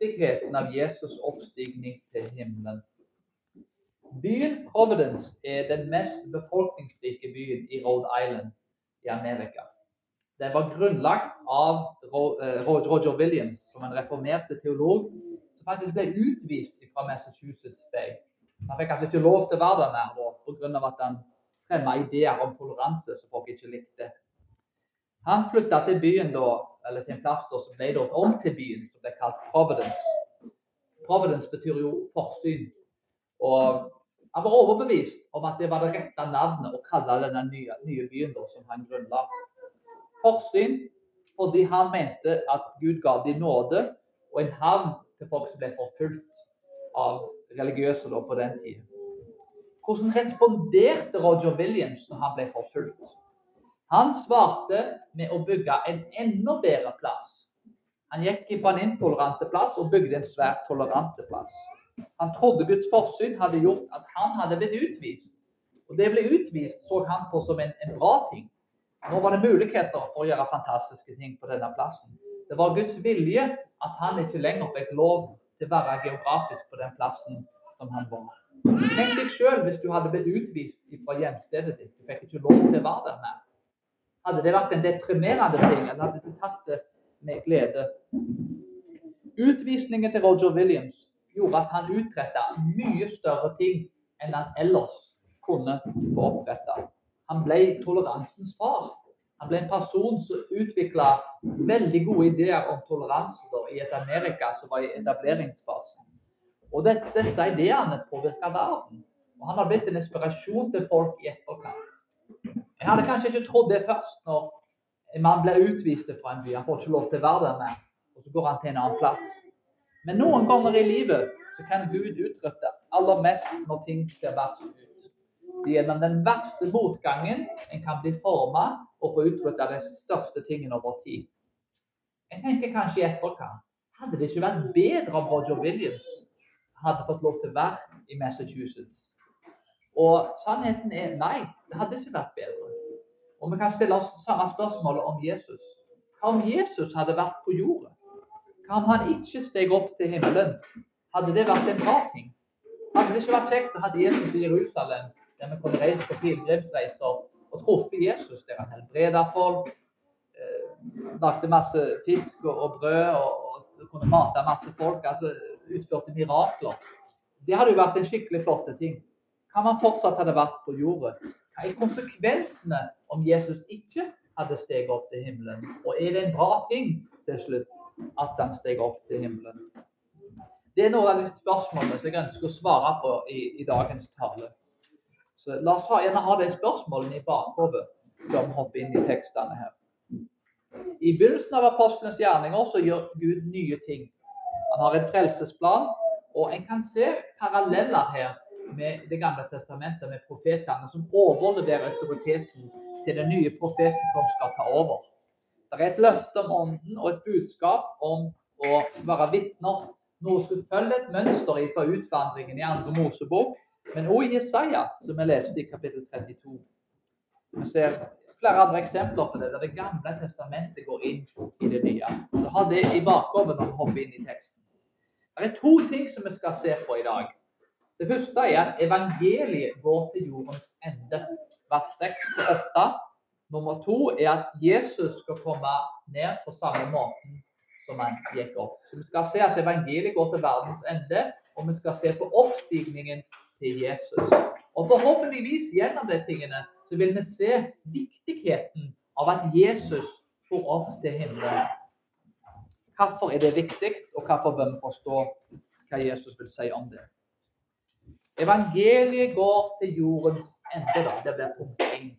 viktigheten av Jesus' oppstigning til himmelen. Byen Providence er den mest befolkningsrike byen i Rhode Island i Amerika. Den var grunnlagt av eh, Roger Williams, som en reformerte teolog, som faktisk ble utvist fra Massachusetts Bay. Han fikk kanskje ikke lov til å være der mer pga. at han fremma ideer om toleranse som folk ikke likte. Han flytta til byen da, eller til en plass da, som ble gjort om til byen, som ble kalt Providence. Providence betyr jo forsyn. Og han var overbevist om at det var det rette navnet å kalle denne nye, nye byen da, som han grunnla forsyn fordi han mente at Gud ga dem nåde og en havn til folk som ble forfulgt av religiøse da på den tiden. Hvordan responderte Roger Williams når han ble forfulgt? Han svarte med å bygge en enda bedre plass. Han gikk fra en intolerante plass og bygde en svært tolerante plass. Han trodde Guds forsyn hadde gjort at han hadde blitt utvist. Og Det ble utvist så han på som en, en bra ting. Nå var det muligheter for å gjøre fantastiske ting på denne plassen. Det var Guds vilje at han ikke lenger fikk lov til å være geografisk på den plassen som han var. Tenk deg sjøl hvis du hadde blitt utvist fra hjemstedet ditt. Du fikk ikke lov til å være der mer. Hadde det vært en deprimerende ting, eller hadde du tatt det med glede? Utvisningen til Roger Williams gjorde at han utretta mye større ting enn han ellers kunne få oppretta. Han ble toleransens far. Han ble en person som utvikla veldig gode ideer om toleranse i et Amerika som var i etableringsfasen. Og disse ideene påvirka verden. Og han har blitt en inspirasjon til folk i etterkant. Jeg hadde kanskje ikke trodd det først når en mann ble utvist fra en by. Han får ikke lov til å være der mer. Og så går han til en annen plass. Men noen ganger i livet så kan Gud utrette aller mest når ting ser verst ut. Det er gjennom den verste motgangen en kan bli forma og få av de største tingene over tid. Jeg tenker kanskje i etterkant hadde det ikke vært bedre om Roger Williams hadde fått lov til å være i Massachusetts? Og sannheten er nei, det hadde ikke vært bedre. Og vi kan stille oss samme spørsmålet om Jesus. Hva om Jesus hadde vært på jorda? Hva om han ikke steg opp til himmelen? Hadde det vært en bra ting? Hadde det ikke vært kjekt å ha Jesus i Jerusalem der vi kunne reise på pilegrimsreiser og truffet Jesus, der han helbreda folk, eh, lagde masse fisk og, brød og, og, kunne mate masse folk, altså utførte mirakler. Det hadde jo vært en skikkelig flott ting. Kan man fortsatt hadde vært på jorda? Hva er konsekvensene om Jesus ikke hadde steget opp til himmelen? Og er det en bra ting til slutt at han steg opp til himmelen? Det er noen av de spørsmålene som jeg ønsker å svare på i, i dagens tale. Så la oss ha, gjerne ha de spørsmålene i bakhodet vi hopper inn i tekstene her. I begynnelsen av apostlenes gjerninger så gjør Gud nye ting. Han har en frelsesplan, og en kan se paralleller her med Det gamle testamentet, med profetene som overleverer autoriteten til den nye profeten som skal ta over. Det er et løfte om ånden og et budskap om å være vitner. Noe som følger et mønster fra utvandringen i andre Mosebok, men òg i Jesaja, som vi leste i kapittel 32. Vi ser flere andre eksempler på det, der Det gamle testamentet går inn i det nye. Så ha det i bakhodet når vi hopper inn i teksten. Det er to ting som vi skal se på i dag. Det første er at evangeliet går til jordens ende. Vers 6-8. Nummer to er at Jesus skal komme ned på samme måten som han gikk opp. Så Vi skal se at evangeliet går til verdens ende, og vi skal se på oppstigningen til Jesus. Og forhåpentligvis gjennom de tingene så vil vi se viktigheten av at Jesus får opp til himmelen. Hvorfor er det viktig, og hvorfor bør vi forstå hva Jesus vil si om det? Evangeliet går til jordens ende. da, Det blir punkt 1.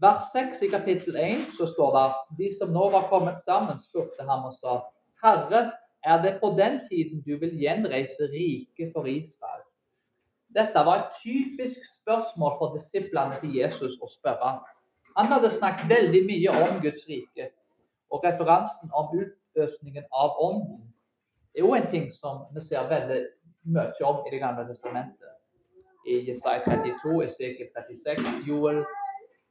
Vers 6 i kapittel 1 så står det de som nå var kommet sammen, spurte ham og sa, Herre, er det på den tiden du vil gjenreise riket for Israel? Dette var et typisk spørsmål for disiplene til Jesus å spørre. Han hadde snakket veldig mye om Guds rike, og referansen om utløsningen av ånden er jo en ting som vi ser veldig mye om i Det gamle testamentet. I Jesaja 32, Esekiel 36, Joel,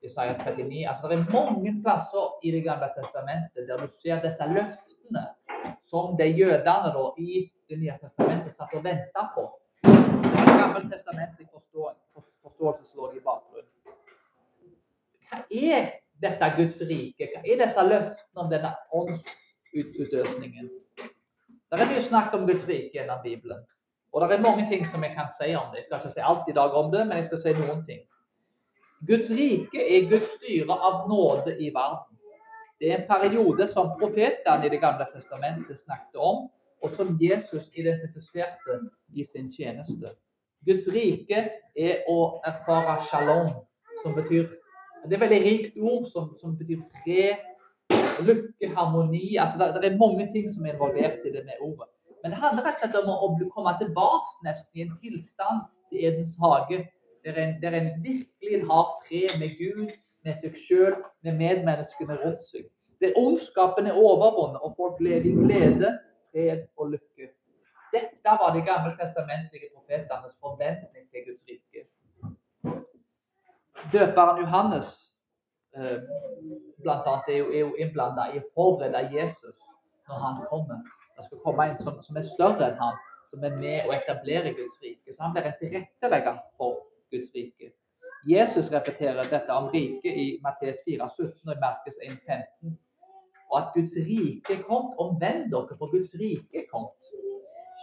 Jesaja 39 altså Det er mange plasser i Det gamle testamentet der du ser disse løftene som de jødene da, i Det nye testamentet satt og venta på. Det er en gammeltestamentlig forståelseslov lå i bakgrunnen. Hva er dette Guds rike? Hva er disse løftene om denne åndsutøsningen? Det er mye snakk om Guds rike gjennom Bibelen. Og det er mange ting som jeg kan si om det. Jeg skal ikke si alt i dag om det, men jeg skal si noen ting. Guds rike er Guds styre av nåde i verden. Det er en periode som profetene i Det gamle testamentet snakket om, og som Jesus identifiserte i sin tjeneste. Guds rike er å erfare shalom, som betyr Det er veldig rikt ord som, som betyr fred, lykke, harmoni. altså det, det, er mange ting som er involvert i det med ordet. Men det handler rett og slett om å, komme tilbake nesten i en tilstand til Edens hage, der en, der en virkelig har fred med Gud, med seg sjøl, med medmenneskene rundt seg. Der ondskapen er overvunnet, og folk lever i glede, fred og lykke. Dette var de gammeltestamentlige profetenes forventning til Guds rike. Døperen Johannes eh, blant annet, er jo, jo innblanda i å forberede Jesus når han kommer. Det skal komme en som, som, er større enn han, som er med å etablere Guds rike. Så han blir en tilrettelegger for Guds rike. Jesus repeterer dette om riket i Matteus 4,17 og i Markus 1,15 og at Guds rike er kommet. Omvend dere, for Guds rike er kommet.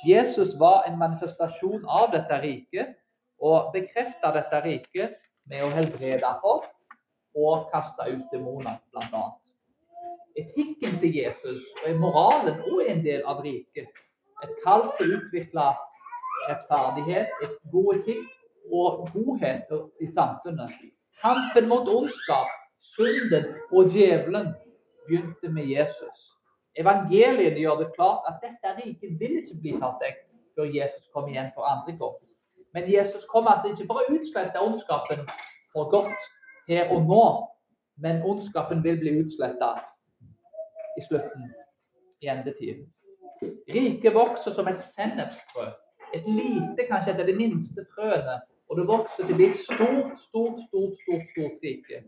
Jesus var en manifestasjon av dette riket og bekrefta dette riket med å helbrede folk og kaste ut demoner, bl.a. Etikken til Jesus og moralen òg en del av riket. Et kall til å utvikle rettferdighet, et god etikk og godhet i samfunnet. Kampen mot ondskap, synden og djevelen begynte med Jesus. Evangeliet gjør det klart at dette riket vil ikke bli tatt vekk før Jesus kommer igjen for andre gang. Men Jesus kommer altså ikke for å utslette ondskapen for godt her og nå, men ondskapen vil bli utsletta i slutten, i endetiden. Riket vokser som et sennepsfrø. Et lite, kanskje et av de minste frøene. Og det vokser til et stort, stort, stort, stort, stort rike.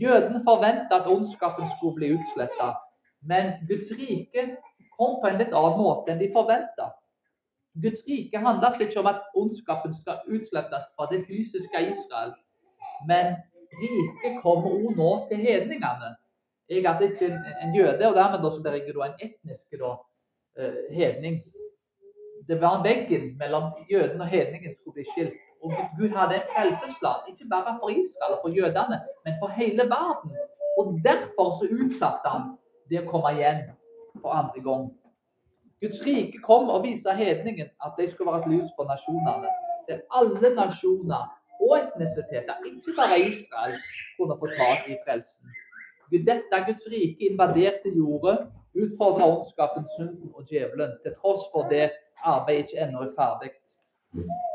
Jødene forventa at ondskapen skulle bli utsletta, men Guds rike kom på en litt annen måte enn de forventa. Guds rike handler ikke om at ondskapen skal utslettes fra det fysiske Israel, men riket kommer òg nå til hedningene. Jeg er altså ikke en, en jøde, og dermed da, blir jeg en etnisk da, eh, hedning. Det var veggen mellom jøden og hedningen skulle bli skilt. Og Gud hadde en frelsesplan, ikke bare for Israel og for jødene, men for hele verden. Og derfor så utsatte han det å komme igjen for andre gang. Guds rike kom og viste hedningen at de skulle være et lys for nasjonene. Der alle nasjoner og etnisiteter, ikke bare Israel, kunne få tak i frelsen. Dette Guds rike invaderte jordet, utfordra ondskapen, synden og djevelen, til tross for det arbeidet ikke ennå er ferdig.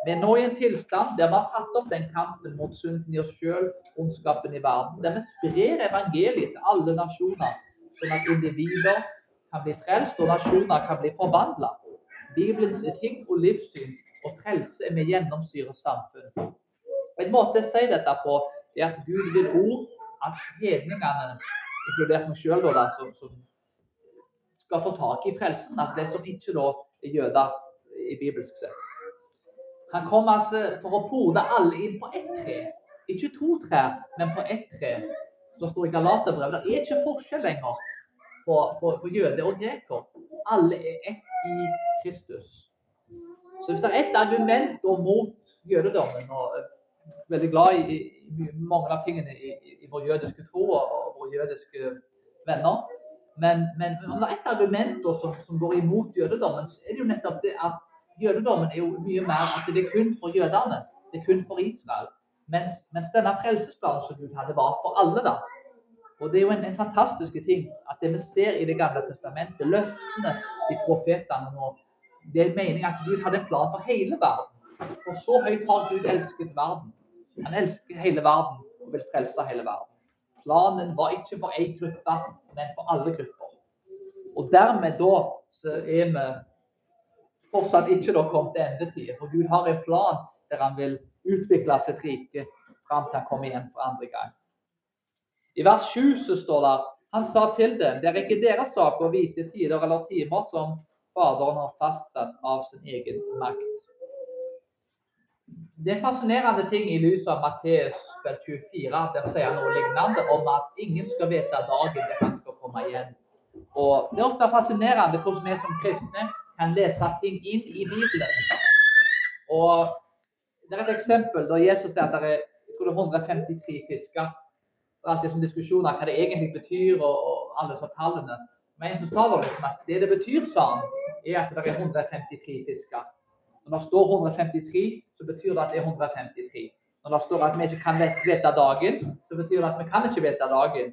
Vi er nå i en tilstand der vi har tatt opp den kampen mot synden i oss sjøl, ondskapen i verden. Der vi sprer evangeliet til alle nasjoner, sånn at individer kan bli frelst og nasjoner kan bli forvandla. Bibelens etikk og livssyn og frelse er med gjennomsyrer samfunn. En måte å si dette på er at Gud vil ord at hedningene, inkludert meg sjøl, som, som, skal få tak i frelsen. Altså de som ikke da er jøder i bibelsk sett. Han kom altså for å pode alle inn på ett tre. Ikke to trær, men på ett tre. Som står i Galaterbrevet det er ikke forskjell lenger på, på, på jøde og greker. Alle er ett i Kristus. Så hvis det er ett argument mot jødedommen og veldig glad i, i, mange av tingene i, i, vår jødiske tro og, og våre jødiske venner Men, men ett argument som, som går imot jødedommen, er det jo nettopp det at jødedommen er jo mye mer at det er kun for jødene. Det er kun for Israel. Mens, mens denne frelsesplanen som Gud hadde, var for alle. da. Og Det er jo en, en fantastisk ting at det vi ser i Det gamle testamentet, løftene i profetene nå, det er meningen at Gud hadde en plan for hele verden. For så høyt har Gud elsket verden. Han elsker hele verden og vil frelse hele verden. Planen var ikke for én gruppe, men for alle grupper. Og dermed da så er vi fortsatt ikke da kommet til endetid. For Gud har en plan der han vil utvikle sitt rike fram til han kommer igjen for andre gang. I vers 7 så står det Han sa til dem, det er ikke deres sak å vite tider eller timer som Faderen har fastsatt av sin egen makt. Det er fascinerende ting i lys av Matteus 24. Der sier han noe lignende om at ingen skal vite dagen der han skal komme igjen. Og Det er ofte fascinerende hvordan vi som kristne kan lese ting inn i Bibelen. Og Det er et eksempel da Jesus sier at det er, det er 153 fisker det er alltid som diskusjoner hva det egentlig betyr, og, og alle disse tallene. Men en som sa det liksom at det det betyr, sa han, er at det er 153 fisker. Når det står 153, så betyr det at det er 153. Når det står at vi ikke kan vite dagen, så betyr det at vi kan ikke vite dagen.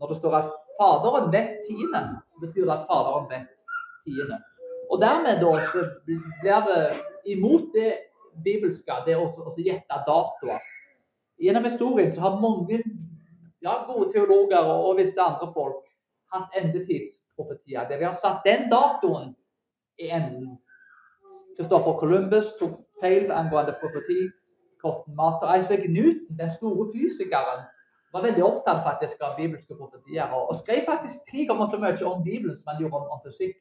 Når det står at Faderen vet tiende, så betyr det at Faderen vet tiende. Og dermed da så blir det imot det bibelske, det å gjette datoer. Gjennom historien så har mange ja, gode teologer og, og visse andre folk hatt endetidsprofetier. Det vi har satt den datoen i enden. Kristoffer Columbus tok feil angående profeti. Cotton Mater, Isaac Newton, den store fysikeren, var veldig opptatt faktisk av bibelske profetier. Og, og skrev faktisk tre ganger så mye om Bibelen som han gjorde om, om fysikk.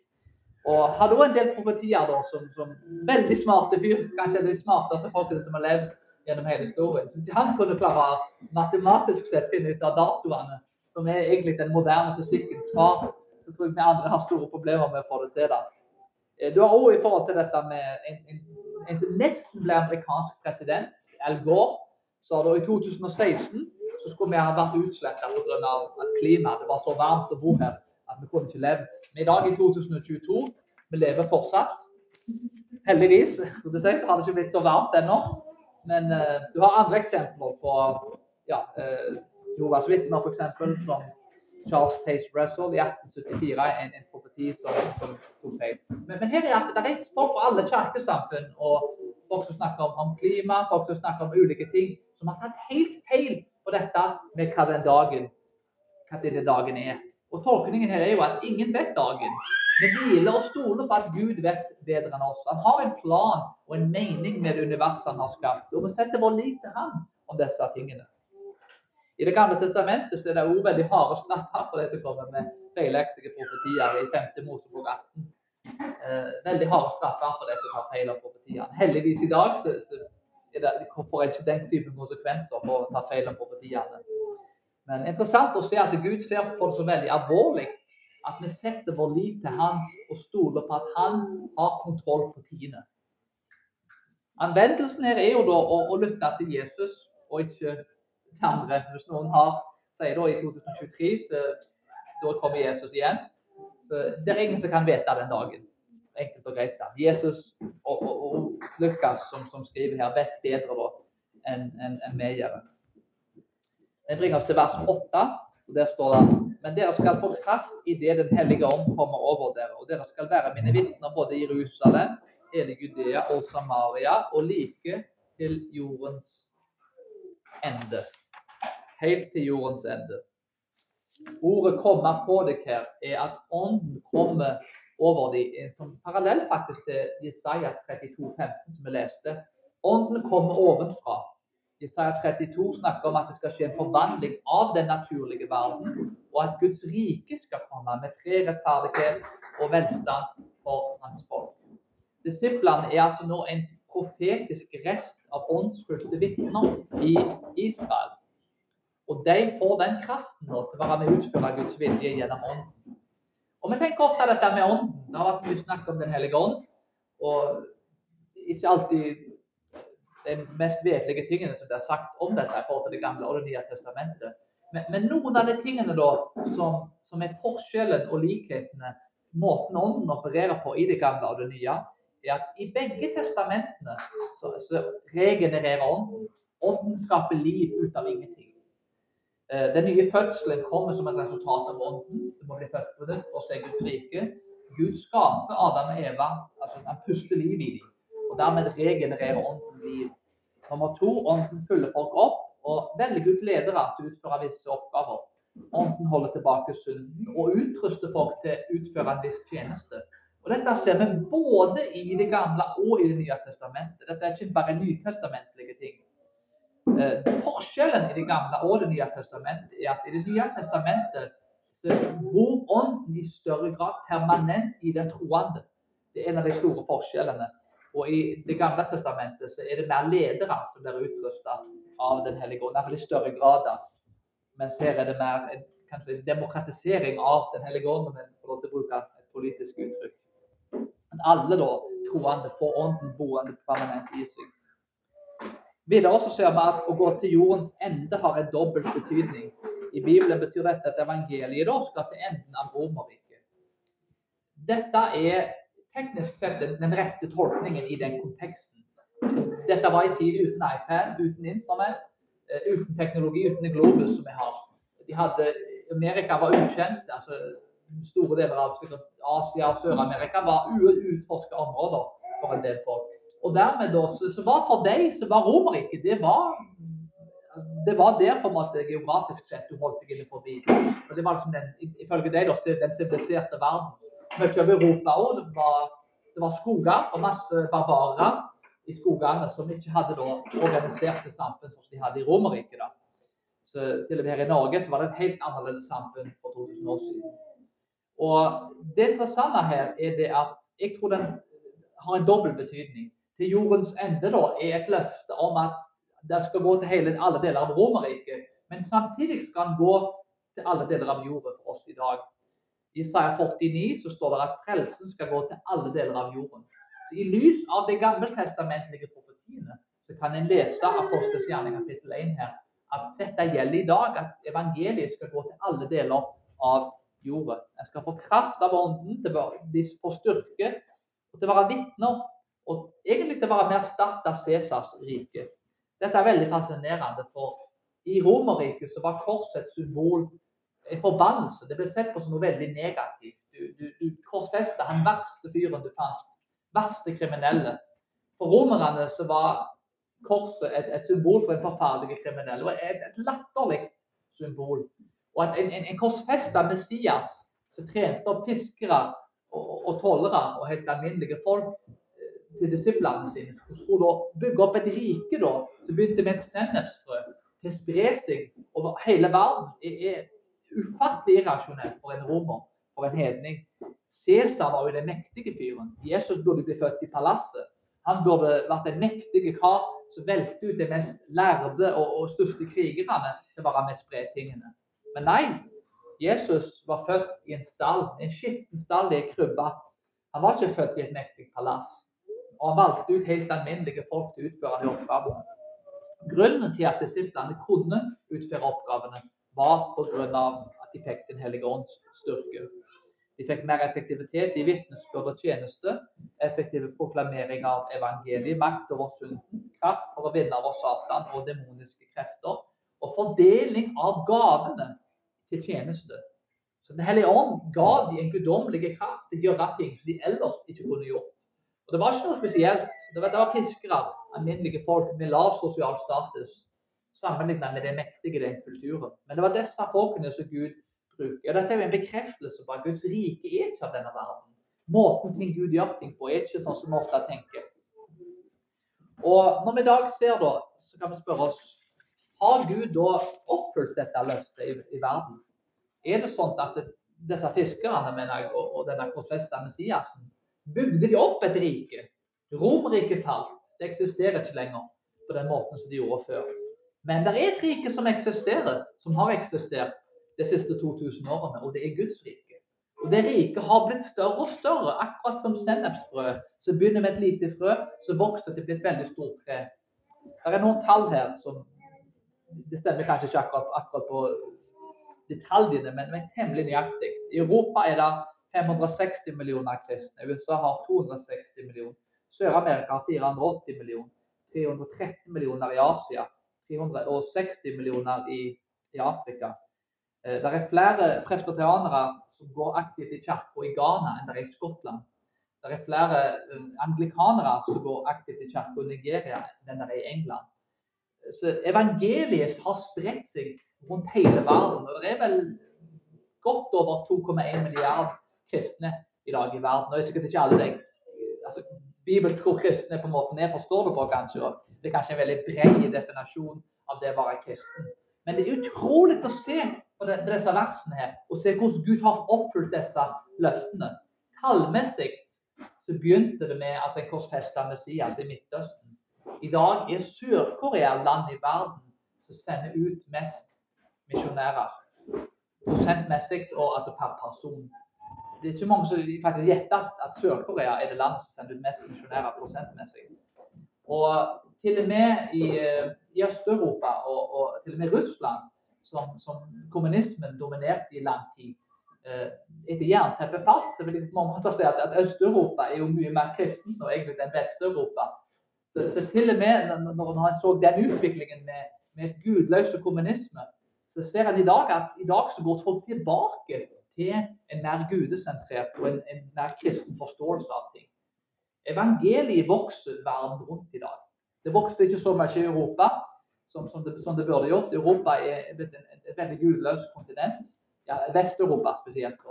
Og hadde også en del profetier da, som, som veldig smarte fyr, kanskje de smarteste folkene som har levd gjennom hele historien. Han kunne klare matematisk sett finne ut av datoene, som er egentlig den moderne fysikkens far. Så tror jeg vi andre har store problemer med å få det til. da. Eh, du har òg i forhold til dette med en, som nesten ble amerikansk president, Al Gore. Så da i 2016 så skulle vi ha vært utsletta pga. at klimaet det var så varmt å bo her at vi kunne ikke levd. Men i dag i 2022 vi lever fortsatt. Heldigvis. Så har det ikke blitt så varmt ennå. Men uh, du har andre eksempler på ja, uh, Jehovas vitner, f.eks. Charles Tace Russell i 1874, en, en profeti som, som tok feil. Men, men, her er at det er folk for alle kirkesamfunn og folk som snakker om, om, klima, folk som snakker om ulike ting, som har tatt helt feil på dette med hva den dagen, hva denne dagen er. Og Tolkningen her er jo at ingen vet dagen. Vi hviler og stoler på at Gud vet bedre enn oss. Han har en plan og en mening med det universet han har skapt. Og vi setter vår lit til ham om disse tingene. I Det gamle testamentet så er det også veldig harde straffer for de som kommer med feilaktige profetier i 5. Mosebok 18. Eh, veldig harde straffer for de som tar feil av profetiene. Heldigvis i dag så, så er det, får ikke den type konsekvenser for å ta feil av profetiene. Men interessant å se at Gud ser på det så veldig alvorlig at vi setter vår lit til Han og stoler på at Han har kontroll på tidene. Anvendelsen her er jo da å, å lytte til Jesus og ikke andre. Hvis noen har, sier da i 2023 så da kommer Jesus igjen. Så Det er ingen som kan vite den dagen. Enkelt og greit. da. Jesus og, og, og Lukas, som, som, skriver her, vet bedre da enn en, en vi gjør. Det bringer oss til vers 8. og Der står det men dere skal få kraft idet Den hellige ånd kommer over dere. Og dere skal være mine vitner både i Jerusalem, hele Judea og Samaria, og like til jordens ende. Helt til jordens ende. Ordet 'komme på deg' her er at ånden kommer over dem. En sånn parallell faktisk til Jesaja 32, 15, som vi leste. Ånden kommer ovenfra. Jesaja 32 snakker om at det skal skje en forvandling av den naturlige verden, og at Guds rike skal komme med rettferdighet og velstand for hans folk. Disiplene er altså nå en profetisk rest av åndsfylte vitner i Israel. Og de får den kraften nå til å være med å utføre Guds vilje gjennom ånden. Og Vi tenker ofte dette med ånden. Det har vært mye snakk om Den hellige ånd. Og ikke alltid de mest vedelige tingene som blir sagt om dette i forhold til Det gamle og Det nye testamentet. Men, men, noen av de tingene da, som, som, er forskjellen og likhetene, måten ånden opererer på i det gamle og det nye, er at i begge testamentene så, regenererer ånden. Ånden skaper liv ut av ingenting. Eh, den nye fødselen kommer som et resultat av ånden. Du må bli født på nytt for å se Guds rike. Gud skaper Adam og Eva, altså han puster liv i dem. Og dermed regenererer ånden liv. Nummer to, ånden fyller folk opp og velger ut ledere til å utføre visse oppgaver. Ånden holder tilbake synden og utruster folk til å utføre en viss tjeneste. Og Dette ser vi både i Det gamle og i Det nye testamentet. Dette er ikke bare nytestamentlige ting. Eh, forskjellen i Det gamle og Det nye testamentet er at i Det nye testamentet så bor ånden i større grad permanent i den troende. Det er en av de store forskjellene. Og I Det gamle testamentet så er det mer ledere som blir utrusta av Den hellige ånd, iallfall i større grad. Mens her er det mer en, kanskje en demokratisering av Den hellige ånd, om en får lov til å bruke et politisk uttrykk. Alle da, troende får ånden boende permanent i seg. Videre så ser vi at å gå til jordens ende har en dobbelt betydning. I Bibelen betyr dette at evangeliet da skal til enden av Romerriket. Dette er teknisk sett den rette tolkningen i den konteksten. Dette var en tid uten iPad, uten Internett, eh, uten teknologi, uten en globus som vi har. De hadde, Amerika var ukjent. altså Store deler av Asia og Sør-Amerika var uutforska områder for en del folk. Og dermed da, så, var For deg så var Romerriket det var det var der på en måte geografisk sett du holdt deg inne forbi. Og det var liksom den, Ifølge deg da, den siviliserte verden. Mye av Europa òg. Det, var, skoger og masse barbarer i skogene som ikke hadde da organiserte samfunn som de hadde i Romerriket. Til og med her i Norge så var det et helt annerledes samfunn for 2000 år siden. Og Det interessante her er det at jeg tror den har en dobbel betydning til jordens ende da, er et løfte om at det skal gå til hele, alle deler av Romerriket. Men samtidig skal den gå til alle deler av jorda for oss i dag. I Isaiah 49 så står det at frelsen skal gå til alle deler av jorden. Så I lys av de gammeltestamentlige profetiene så kan en lese Apostels gjerning kapittel 1 her at dette gjelder i dag, at evangeliet skal gå til alle deler av jorda. En skal få kraft av ånden til å få styrke og til å være vitner og egentlig til å være med å erstatte Cæsars rike. Dette er veldig fascinerende, for i Romerriket var korset et symbol, en forbannelse. Det ble sett på som noe veldig negativt. Du, du, du korsfesta den verste fyren du fant. Verste kriminelle. For romerne så var korset et, et symbol for en forferdelig kriminell. Og et, et latterlig symbol. Og at en, en, en korsfesta Messias som trente opp fiskere og, og tollere og helt alminnelige folk til disiplene sine. som skulle da bygge opp et rike da, som begynte med et sennepsfrø til å over hele verden. Det er ufattelig irrasjonelt for en romer, for en hedning. Cæsar var jo den mektige fyren. Jesus burde bli født i palasset. Han burde vært en mektig kar som velte ut de mest lærde og, og største krigerne til å være med spre tingene. Men nei, Jesus var født i en stall, en skitten stall i ei krybbe. Han var ikke født i et mektig palass og han valgte ut helt alminnelige folk til å utføre de oppgavene. Grunnen til at disiplene kunne utføre oppgavene, var pga. at de fikk Den hellige ånds styrke. De fikk mer effektivitet i vitnesbyrd og tjeneste, effektive proklamering av evangeliet, makt over synden, kraft for å vinne over Satan og demoniske krefter, og fordeling av gavene til tjeneste. Så Den hellige ånd ga de en guddommelig kraft til å gjøre ting som de ellers ikke kunne gjort. Og Det var ikke noe spesielt. Det var, det var fiskere, alminnelige folk med lav sosial status, sammenlignet med det mektige i den kulturen. Men det var disse folkene som Gud bruker. Og Dette er jo en bekreftelse på at Guds rike er ikke av denne verden. Måten ting Gud gjør ting på, er ikke sånn som vi ofte tenker. Og Når vi i dag ser da, så kan vi spørre oss har Gud da oppfylt dette løftet i, i verden? Er det sånn at det, disse fiskerne mener jeg, og, og denne korsfesta Messiasen bygde de opp et rike. Romerriket falt. Det eksisterer ikke lenger på den måten som de gjorde før. Men det er et rike som eksisterer, som har eksistert de siste 2000 årene, og det er Guds rike. Og Det riket har blitt større og større, akkurat som sennepsfrø. Som begynner med et lite frø, så vokser det til et veldig stort tre. Det er noen tall her som Det stemmer kanskje ikke akkurat, akkurat på detaljene, men, men temmelig nøyaktig. I Europa er det 560 millioner kristne. USA har 260 millioner. Sør-Amerika har 480 millioner. 313 millioner i Asia. 360 millioner i, i Afrika. Eh, det er flere presbyterianere som går aktivt i kirka i Ghana enn det er i Skottland. Det er flere eh, anglikanere som går aktivt i kirka i Nigeria enn det er i England. Så evangeliet har spredt seg rundt hele verden. og Det er vel godt over 2,1 milliarder kristne i dag i verden. Og det er sikkert ikke alle deg. altså, bibeltro kristne på måten jeg forstår det på, kanskje. Det er kanskje en veldig bred definasjon av det å være kristen. Men det er utrolig å se på disse versene her og se hvordan Gud har oppfylt disse løftene. Tallmessig så begynte det med altså en korsfesta Messias i Midtøsten. I dag er Sør-Korea landet i verden som sender ut mest misjonærer. Prosentmessig og altså per person. Det er ikke mange som faktisk gjetter at Sør-Korea er det landet som sender ut mest misjonærer prosentmessig. Og til og med i, eh, i Øst-Europa og, og, til og med Russland, som, som kommunismen dominerte i lang tid, eh, etter jernteppet falt, så vil jeg på mange måter si at, at Øst-Europa er jo mye mer kristen og egentlig enn Vest-Europa. Så, til og med når han så den utviklingen med, med et gudløst kommunisme, så ser han i dag at i dag så går folk tilbake til en mer gudesentrert og en, en mer kristen forståelse av ting. Evangeliet vokser verden rundt i dag. Det vokser ikke så mye i Europa som, som, det, som det, burde gjort. Europa er et, et, et veldig gudløst kontinent. Ja, Vest-Europa spesielt.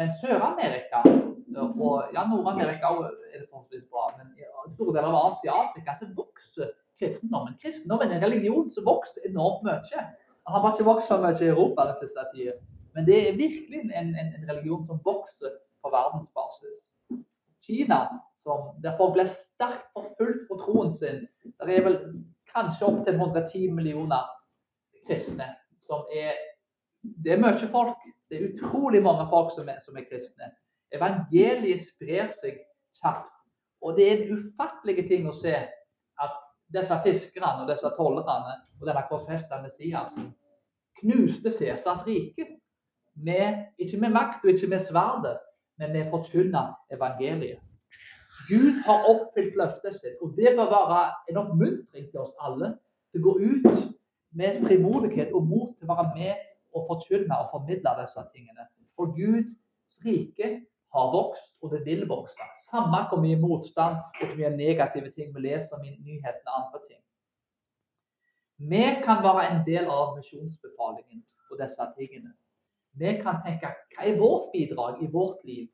Men Sør-Amerika og ja, Nord-Amerika er det forholdsvis bra. Men i store deler av Asia og Afrika så vokser kristendommen. Kristendommen er en religion som vokste enormt mye. Han har bare ikke vokst så mye i Europa den siste tida. Men det er virkelig en, en, en religion som vokser på verdensbasis. Kina, som, der folk ble sterkt forfulgt på troen sin. Det er vel kanskje opptil 110 millioner kristne. som er, Det er mye folk. Det er utrolig mange folk som er, som er kristne. Evangeliet sprer seg kjapt. Og det er en ufattelig ting å se at disse fiskerne og disse tollerne og denne korsfesta Messiasen knuste Cæsars rike. Med, ikke med makt og ikke med sverdet, men med å forkynne evangeliet. Gud har oppfylt løftet sitt, og det bør være en oppmuntring til oss alle til å gå ut med frimodighet og mot til å være med og forkynne og formidle disse tingene. For Guds rike har vokst, og det vil vokse. Samme hvor mye motstand og hvor mye negative ting vi leser om i nyhetene og andre ting. Vi kan være en del av misjonsbefalingen på disse tingene. Vi kan tenke hva er vårt bidrag i vårt liv?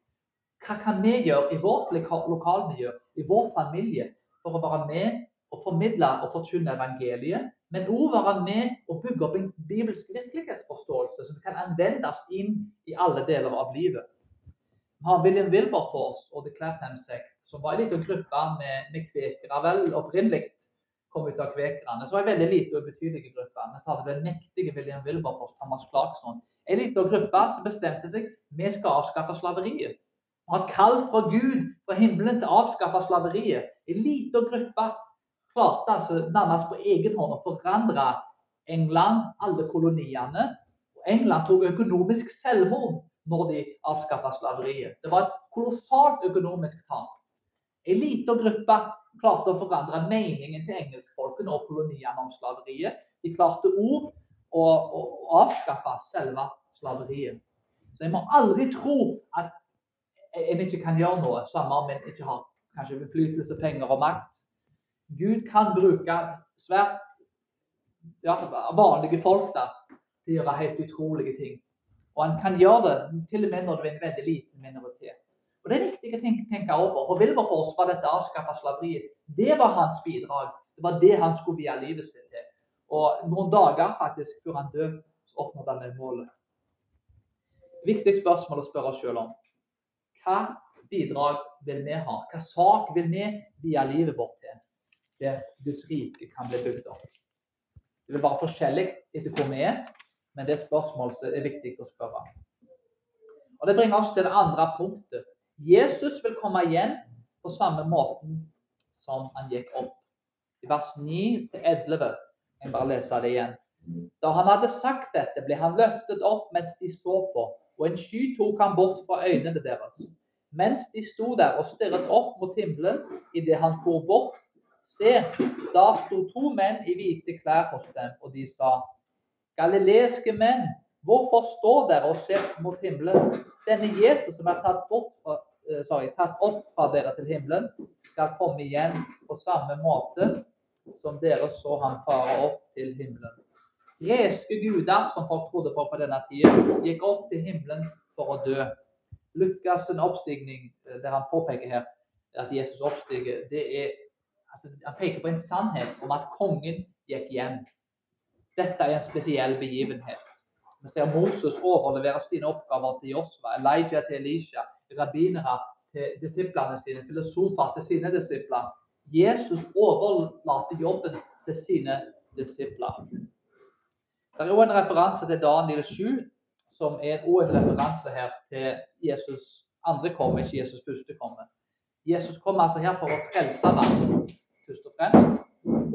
Hva kan vi gjøre i vårt lokalmiljø, i vår familie, for å være med og formidle og forkynne evangeliet, men òg være med og bygge opp en bibelsk virkelighetsforståelse som kan anvendes inn i alle deler av livet. Vi har William Wilberforce og The Clapham Sect, som var en liten gruppe med, med kvekere. Vel opprinnelig kom ut av kvekerne. Så var en veldig liten og ubetydelig gruppe. Men så hadde den mektige William Wilberforce, Thomas Clarkson, en liten gruppe som bestemte seg vi skal avskaffe slaveriet. Og har et kall fra Gud fra himmelen til å avskaffe slaveriet. En liten gruppe klarte altså nærmest på egen hånd å forandre England, alle koloniene. England tok økonomisk selvmord når de avskaffa slaveriet. Det var et kolossalt økonomisk tap. En liten gruppe klarte å forandre meningen til engelskfolkene og koloniene om slaveriet. De klarte òg å, å, avskaffe selve slaveriet. Så jeg må aldri tro at en ikke kan gjøre noe, samme om en ikke har kanskje innflytelse, penger og makt. Gud kan bruke svært ja, vanlige folk da, til å gjøre helt utrolige ting. Og han kan gjøre det til og med når du er en veldig liten minoritet. Og Det er viktig å tenke, over. Og Wilberforce var dette avskaffa slaveriet. Det var hans bidrag. Det var det han skulle vie livet sitt til. Og noen dager faktisk før han døde, så oppnådde han det målet. Viktig spørsmål å spørre oss selv om. Hva bidrag vil vi ha? Hva sak vil vi vie livet vårt til? Der Guds rike kan bli bygd opp. Det vil være forskjellig etter hvor vi er, men det er et spørsmål som er viktig å spørre. Og Det bringer oss til det andre punktet. Jesus vil komme igjen på samme måten som han gikk opp. I vers 9-11 jeg bare lese det igjen. Da han hadde sagt dette, ble han løftet opp mens de så på, og en sky tok han bort fra øynene deres. Mens de sto der og stirret opp mot himmelen idet han for bort, se, da sto to menn i hvite klær hos dem, og de sa, Galileiske menn, hvorfor står dere og ser mot himmelen? Denne Jesus som er tatt, fra, uh, sorry, tatt opp fra dere til himmelen, skal komme igjen på samme måte som dere så han fare opp til himmelen. Greske guder som folk trodde på på denne tida, gikk opp til himmelen for å dø. Lukas' oppstigning, det han påpeker her at Jesus oppstiger, det er, altså, han peker på en sannhet om at kongen gikk hjem. Dette er en spesiell begivenhet. Vi ser Moses overlevere sine oppgaver til Josva, Elijah til Elisha, rabbinere til disiplene sine, filosofer til sine disipler. Jesus overlater jobben til sine disipler. Det er òg en referanse til Daniel 7, som er òg en referanse her til Jesus andre komme, ikke Jesus første komme. Jesus kommer altså her for å frelse verden, først og fremst.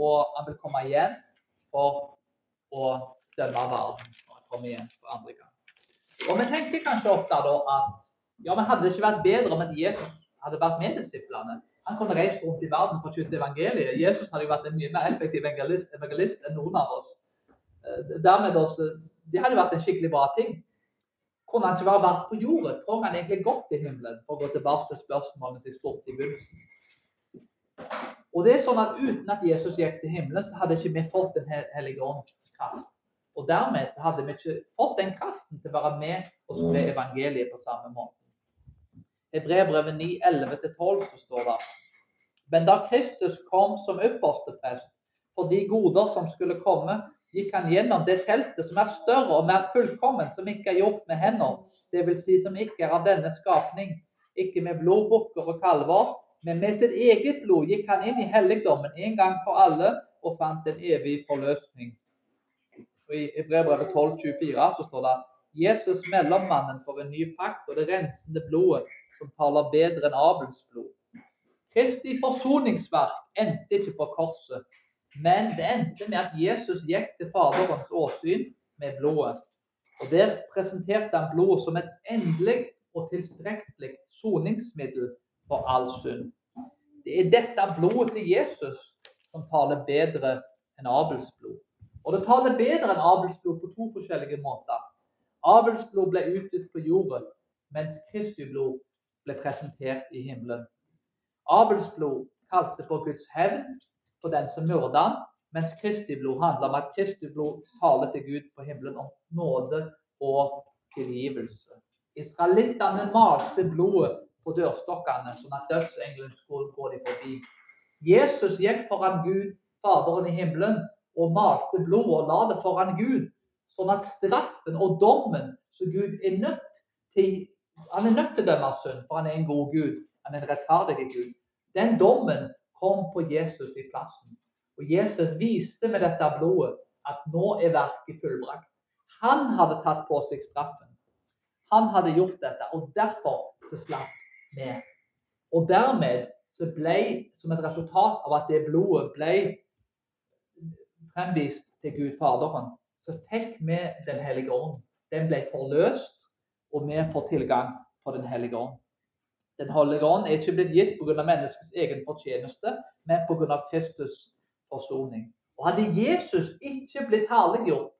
Og han vil komme igjen for å dømme verden. Og han kommer igjen for andre gang. Og vi tenker kanskje ofte da at ja, men hadde det ikke vært bedre om at Jesus hadde vært med disiplene? Han kunne reist rundt i verden for å forkynne evangeliet. Jesus hadde jo vært en mye mer effektiv evangelist, evangelist enn noen av oss. Eh, dermed også, Det hadde vært en skikkelig bra ting. Kunne han ikke bare vært på jorda? Tror han egentlig godt i himmelen? For å gå tilbake til spørsmålet jeg spurte i begynnelsen. Og det er sånn at Uten at Jesus gikk til himmelen, så hadde ikke vi fått Den hellige ånds kraft. Og dermed så hadde vi ikke fått den kraften til å være med og spre evangeliet på samme måte. I brevbrevet 9, 11-12 så står det Men da Kristus kom som ypperste prest for de goder som skulle komme, gikk han gjennom det teltet som er større og mer fullkommen, som ikke er gjort med hender, dvs. Si som ikke er av denne skapning, ikke med blodbukker og kalver, men med sitt eget blod gikk han inn i helligdommen en gang for alle og fant en evig forløsning. Og I brevbrevet 12,24 så står det Jesus mellommannen for en ny pakt og det rensende blodet som taler bedre enn Abels blod. Kristi forsoningsverk endte ikke på korset, men det endte med at Jesus gikk til Faderens åsyn med blodet. Og Der presenterte han blodet som et endelig og tilstrekkelig soningsmiddel for all synd. Det er dette blodet til Jesus som taler bedre enn Abels blod. Og det taler bedre enn Abels blod på to forskjellige måter. Abels blod ble utgitt på jorden, mens Kristi blod ble presentert i himmelen. Abels blod kalte på Guds hevn på den som myrda han, mens Kristi blod handler om at Kristi blod taler til Gud på himmelen om nåde og tilgivelse. Israelittene malte blodet på dørstokkene, sånn at dødsengelen skulle gå dem forbi. Jesus gikk foran Gud, Faderen i himmelen, og malte blodet og la det foran Gud, sånn at straffen og dommen som Gud er nødt til Han er nødt til å dømme synd, for han er en god Gud. Han er en rettferdig Gud. Den dommen kom på Jesus i plassen. Og Jesus viste med dette blodet at nå er verket fullbrakt. Han hadde tatt på seg straffen. Han hadde gjort dette, og derfor så slapp vi. Og dermed så ble, som et resultat av at det blodet ble fremvist til Gud Faderen, så fikk vi Den hellige ånd. Den ble forløst, og vi får tilgang på Den hellige ånd. Den hellige ånd er ikke blitt gitt pga. menneskets egen fortjeneste, men pga. Kristus forsoning. Og Hadde Jesus ikke blitt herliggjort,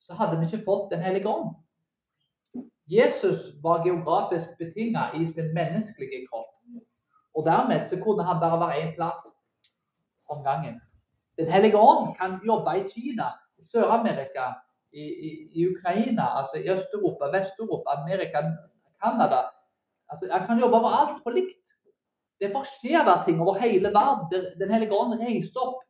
så hadde vi ikke fått Den hellige ånd. Jesus var geografisk betinget i sin menneskelige kropp. Og Dermed så kunne han bare være én plass om gangen. Den hellige ånd kan jobbe i Kina, i Sør-Amerika, i, i, i, Ukraina, altså i Øst-Europa, Vest-Europa, Amerika, Canada Altså, han kan jobbe overalt på likt. Det skjer det ting over hele verden. Den hellige ånd reiser opp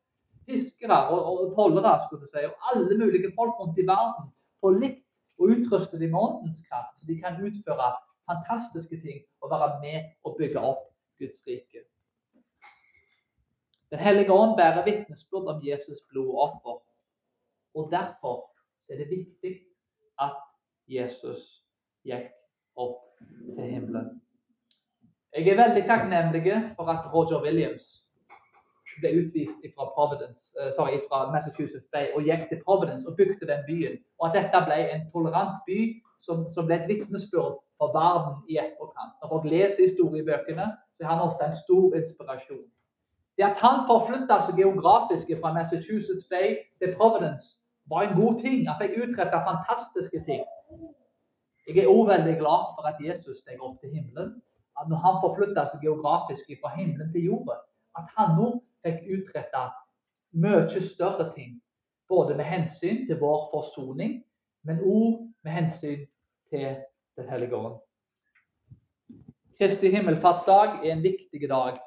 fiskere og, og tollere skulle jeg si, og alle mulige folk rundt i verden på likt og utruste dem med åndens kraft, så de kan utføre fantastiske ting og være med og bygge opp Guds rike. Den hellige ånd bærer vitnesbyrd om Jesus blod og offer. Og derfor er det viktig at Jesus gikk opp til himmelen. Jeg er veldig takknemlig for at Roger Williams ble utvist fra, Providence, sorry, fra Massachusetts Bay og gikk til Providence og bygde den byen. Og at dette ble en tolerant by som, som ble et vitnesbyrd for verden i etterkant. Når folk leser historiebøkene, så er han ofte en stor inspirasjon. Det at han forflytta seg geografisk fra Massachusetts Bay til Providence, var en god ting. Han fikk utretta fantastiske ting. Jeg er òg veldig glad for at Jesus steg opp til himmelen. At når han forflytta seg geografisk fra himmelen til jorda, at han nå fikk utretta mye større ting. Både med hensyn til vår forsoning, men òg med hensyn til Den hellige ånd. Kristi himmelfartsdag er en viktig dag.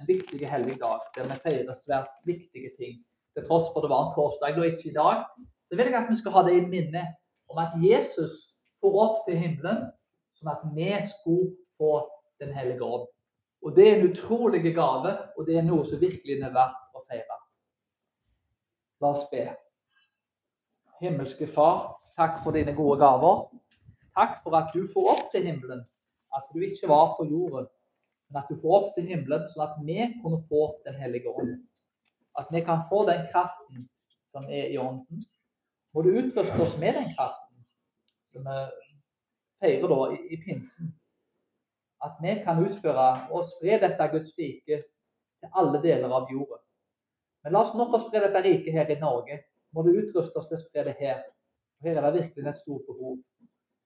En viktig hellig dag der vi feirer svært viktige ting. Til tross for det var en torsdag og ikke i dag, så vil jeg at vi skal ha det i minne om at Jesus for opp til himmelen, sånn at vi skulle få Den hellige ånd. Og Det er en utrolig gave, og det er noe som virkelig er verdt å feire. La oss be. Himmelske Far, takk for dine gode gaver. Takk for at du får opp til himmelen, at du ikke var på jorden, men at du får opp til himmelen, sånn at vi kunne få Den hellige ånd. At vi kan få den kraften som er i ånden. Må du utruste oss med den kraften som vi feirer da i, i pinsen. At vi kan utføre og spre dette Guds rike til alle deler av jorda. Men la oss nå få spre dette riket her i Norge. Må du utruste oss til å spre det her. Her er det virkelig et stort behov.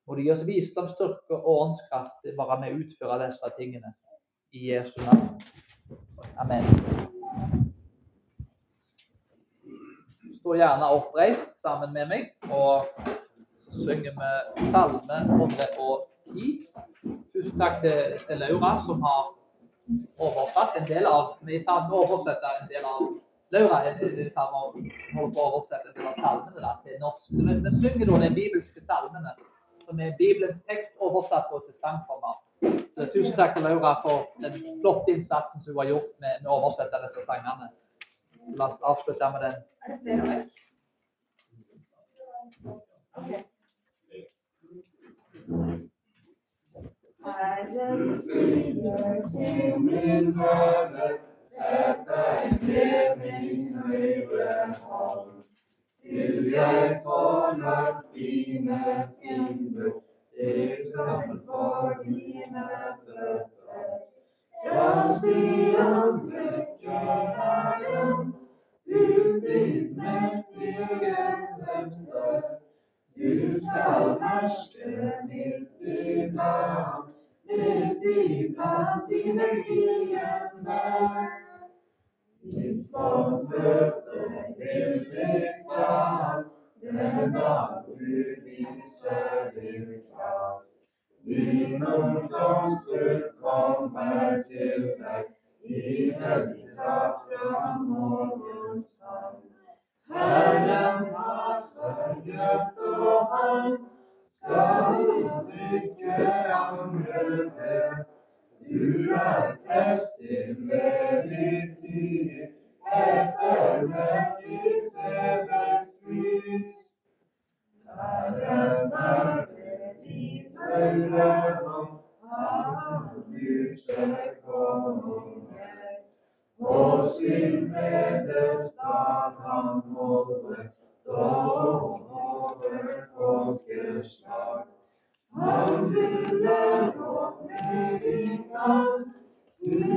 Må du gi oss visdom, styrke og åndskraft til med å utføre disse tingene. I Jesu navn. Amen. Stå gjerne oppreist sammen med meg, og så synger vi Salme 110. Tusen takk til, til Laura, som har oversatt en del av Vi tar med å oversette en del av Laura er i ferd med å oversette en del av salmene da, til norsk. Så vi, vi synger da de bibelske salmene som er Bibelens tekst oversatt til sangformat. Så tusen takk til Laura for den flotte innsatsen som hun har gjort med, med å oversette disse sangene. Så la oss avslutte med den. Er det flere vekk? Okay. Herren sier til min høyre, sett deg ved min høyre hånd til jeg får møtt dine fiender, til skam for dine føtter. Ja, Sions lykke er den, ut ditt mektige senter. Du skal herske midt iblant, midt iblant dine fiender. Ditt forfødte vil bli klar den dag du viser din kraft. Din ungdomsstund kommer til deg i kraft fra morgens fall. Herren har sørget, og han skal er prest til evig tid, etter Melkisedeks vis. Herren er ved din høyre hånd, han lyser konge. På sin vederstad han holder dom